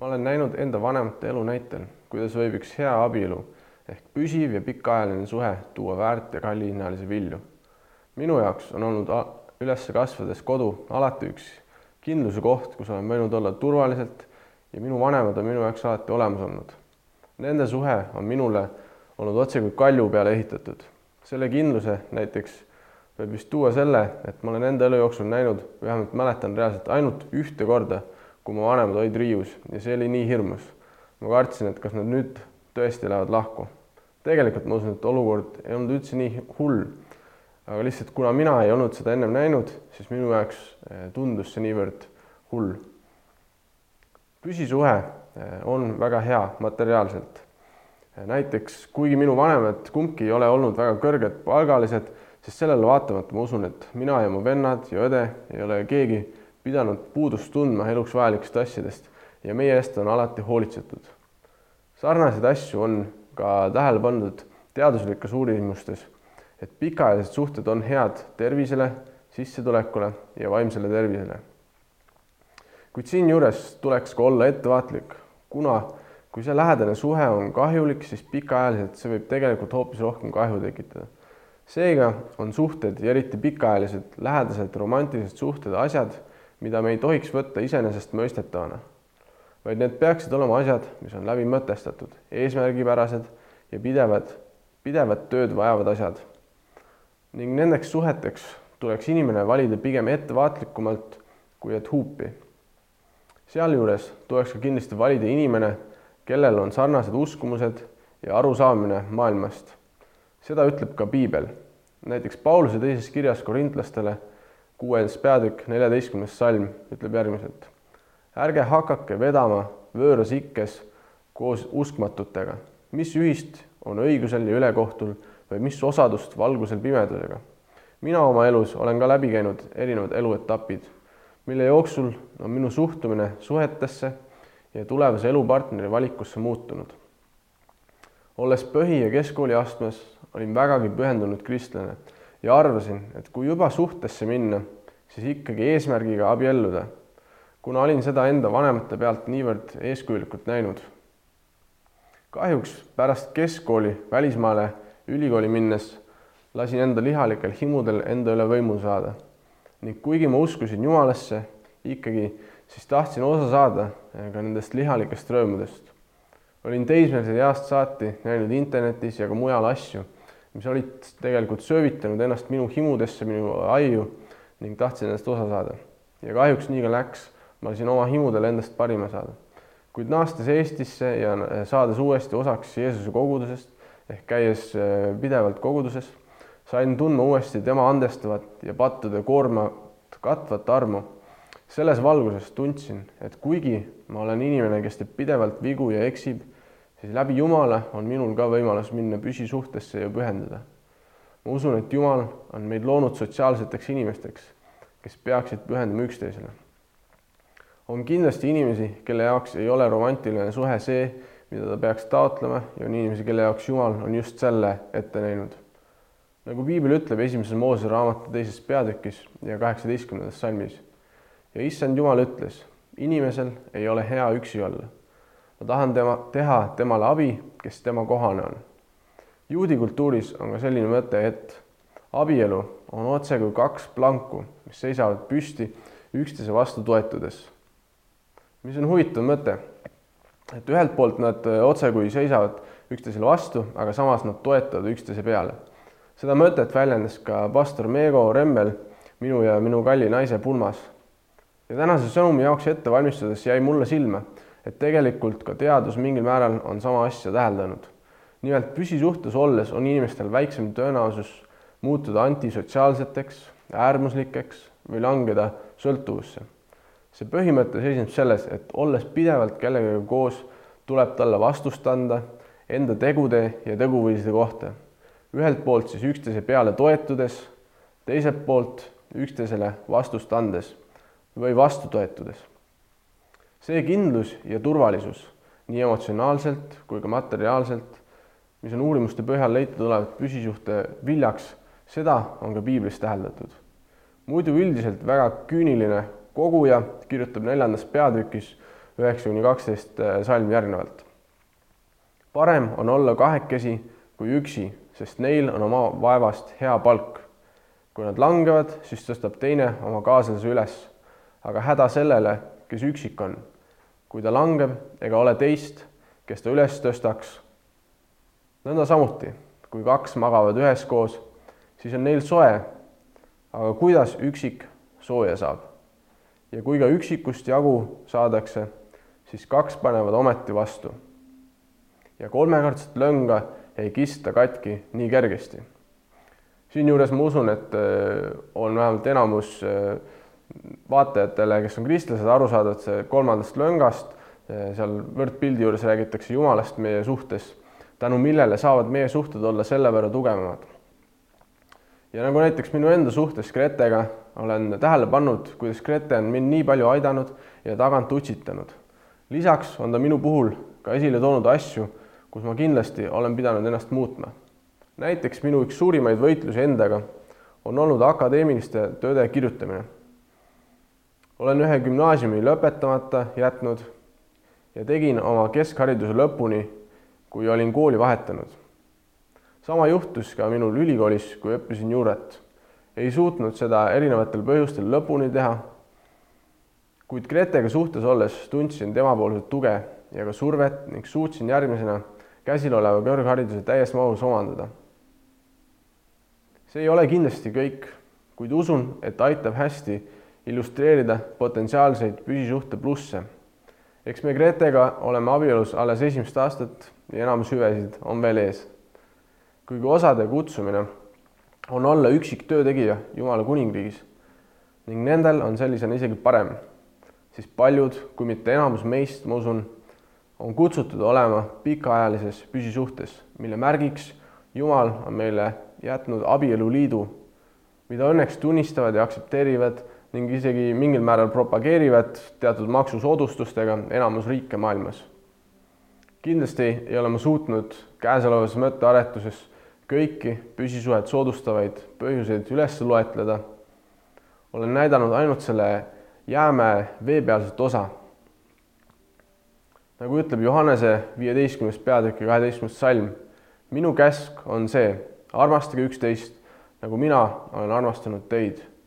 ma olen näinud enda vanemate elu näitel, kuidas võib üks hea abielu ehk püsiv ja pikaajaline suhe tuua väärt ja kallihinnalisi vilju. minu jaoks on olnud üles kasvades kodu alati üks kindluse koht, kus olen võinud olla turvaliselt ja minu vanemad on minu jaoks alati olemas olnud. Nende suhe on minule olnud otsekui kalju peale ehitatud. selle kindluse näiteks võib vist tuua selle, et ma olen enda elu jooksul näinud, vähemalt mäletan reaalselt ainult ühte korda, kui mu vanemad olid riius ja see oli nii hirmus. ma kartsin, et kas nad nüüd tõesti lähevad lahku. tegelikult ma usun, et olukord ei olnud üldse nii hull. aga lihtsalt kuna mina ei olnud seda ennem näinud, siis minu jaoks eh, tundus see niivõrd hull püsisuhe eh, on väga hea materiaalselt. Eh, näiteks kuigi minu vanemad kumbki ei ole olnud väga kõrged palgalised, siis sellele vaatamata ma usun, et mina ja mu vennad ja õde ei ole keegi pidanud puudust tundma eluks vajalikest asjadest ja meie eest on alati hoolitsetud. sarnaseid asju on ka tähele pandud teaduslikes uurimustes, et pikaajalised suhted on head tervisele, sissetulekule ja vaimsele tervisele kuid siinjuures tuleks ka olla ettevaatlik, kuna kui see lähedane suhe on kahjulik, siis pikaajaliselt see võib tegelikult hoopis rohkem kahju tekitada. seega on suhted ja eriti pikaajalised lähedased romantilised suhted asjad, mida me ei tohiks võtta iseenesestmõistetavana, vaid need peaksid olema asjad, mis on läbi mõtestatud, eesmärgipärased ja pidevad, pidevat tööd vajavad asjad. ning nendeks suheteks tuleks inimene valida pigem ettevaatlikumalt kui et huupi sealjuures tuleks ka kindlasti valida inimene, kellel on sarnased uskumused ja arusaamine maailmast. seda ütleb ka piibel. näiteks Pauluse teises kirjas korintlastele, kuues peatükk, neljateistkümnes salm ütleb järgmiselt. ärge hakake vedama võõras ikkes koos uskmatutega, mis ühist on õigusel ja ülekohtul või mis osadust valgusel pimedusega. mina oma elus olen ka läbi käinud erinevad eluetapid mille jooksul on minu suhtumine suhetesse ja tulevase elupartneri valikusse muutunud. olles põhi- ja keskkooliastmes, olin vägagi pühendunud kristlane ja arvasin, et kui juba suhtesse minna, siis ikkagi eesmärgiga abielluda, kuna olin seda enda vanemate pealt niivõrd eeskujulikult näinud. kahjuks pärast keskkooli välismaale ülikooli minnes lasin enda lihalikel himudel enda üle võimu saada ning kuigi ma uskusin Jumalasse, ikkagi siis tahtsin osa saada eh, ka nendest lihalikest rõõmudest. olin teismelise east saati näinud internetis ja ka mujal asju, mis olid tegelikult söövitanud ennast minu himudesse, minu aiu ning tahtsin endast osa saada. ja kahjuks nii ka läks, ma lasin oma himudel endast parima saada. kuid naastes Eestisse ja eh, saades uuesti osaks Jeesuse kogudusest ehk käies eh, pidevalt koguduses sain tundma uuesti tema andestavat ja pattude koormat katvat armu. selles valguses tundsin, et kuigi ma olen inimene, kes teeb pidevalt vigu ja eksib, siis läbi Jumala on minul ka võimalus minna püsisuhtesse ja pühenduda. ma usun, et Jumal on meid loonud sotsiaalseteks inimesteks, kes peaksid pühenduma üksteisele. on kindlasti inimesi, kelle jaoks ei ole romantiline suhe see, mida ta peaks taotlema ja on inimesi, kelle jaoks Jumal on just selle ette näinud nagu piibel ütleb esimeses Moosese raamatu teises peatükis ja kaheksateistkümnendas salmis. ja issand Jumal ütles, inimesel ei ole hea üksi olla. Ma tahan tema, teha temale abi, kes tema kohane on. juudi kultuuris on ka selline mõte, et abielu on otsekui kaks planku, mis seisavad püsti üksteise vastu toetudes. mis on huvitav mõte, et ühelt poolt nad otsekui seisavad üksteisele vastu, aga samas nad toetavad üksteise peale seda mõtet väljendas ka pastor Meego Remmel minu ja minu kalli naise pulmas. ja tänase sõnumi jaoks ette valmistades jäi mulle silma, et tegelikult ka teadus mingil määral on sama asja täheldanud. nimelt püsisuhtes olles on inimestel väiksem tõenäosus muutuda antisotsiaalseteks, äärmuslikeks või langeda sõltuvusse. see põhimõte seisneb selles, et olles pidevalt kellegagi koos, tuleb talle vastust anda enda tegude ja teguviiside kohta ühelt poolt siis üksteise peale toetudes, teiselt poolt üksteisele vastust andes või vastu toetudes. See kindlus ja turvalisus nii emotsionaalselt kui ka materiaalselt, mis on uurimuste põhjal leitud olevat püsisuhte viljaks, seda on ka piiblis täheldatud. muidu üldiselt väga küüniline koguja kirjutab neljandas peatükis üheksa kuni kaksteist äh, salmi järgnevalt. parem on olla kahekesi kui üksi, sest neil on oma vaevast hea palk. kui nad langevad, siis tõstab teine oma kaaslase üles, aga häda sellele, kes üksik on. kui ta langeb ega ole teist, kes ta üles tõstaks. nõnda samuti, kui kaks magavad üheskoos, siis on neil soe. aga kuidas üksik sooja saab? ja kui ka üksikust jagu saadakse, siis kaks panevad ometi vastu. ja kolmekordset lõnga ei kista katki nii kergesti. siinjuures ma usun, et äh, on vähemalt enamus äh, vaatajatele, kes on kristlased, aru saada, et see kolmandast löngast, äh, seal võrdpildi juures räägitakse Jumalast meie suhtes, tänu millele saavad meie suhted olla selle võrra tugevamad. ja nagu näiteks minu enda suhtes Gretega olen tähele pannud, kuidas Grete on mind nii palju aidanud ja tagant utsitanud. lisaks on ta minu puhul ka esile toonud asju, kus ma kindlasti olen pidanud ennast muutma. näiteks minu üks suurimaid võitlusi endaga on olnud akadeemiliste tööde kirjutamine. Olen ühe gümnaasiumi lõpetamata jätnud ja tegin oma keskhariduse lõpuni, kui olin kooli vahetanud. sama juhtus ka minul ülikoolis, kui õppisin juuret ei suutnud seda erinevatel põhjustel lõpuni teha. kuid Gretega suhtes olles tundsin temapoolset tuge ja ka survet ning suutsin järgmisena käsil oleva kõrghariduse täies mahus omandada. see ei ole kindlasti kõik, kuid usun, et aitab hästi illustreerida potentsiaalseid püsisuhte plusse. eks me Gretega oleme abielus alles esimest aastat ja enamus hüvesid on veel ees. kuigi osade kutsumine on olla üksik töötegija Jumala kuningriigis ning nendel on sellisena isegi parem, siis paljud, kui mitte enamus meist, ma usun, on kutsutud olema pikaajalises püsisuhtes, mille märgiks Jumal on meile jätnud abieluliidu, mida õnneks tunnistavad ja aktsepteerivad ning isegi mingil määral propageerivad teatud maksusoodustustega enamus riike maailmas. kindlasti ei ole ma suutnud käesolevas mõttearetuses kõiki püsisuhet soodustavaid põhjuseid üles loetleda. olen näidanud ainult selle jäämäe veepealset osa. nagu ütleb Johannese viieteistkümnes peatükk ja kaheteistkümnes salm, minu käsk on see, armastage üksteist, nagu mina olen armastanud teid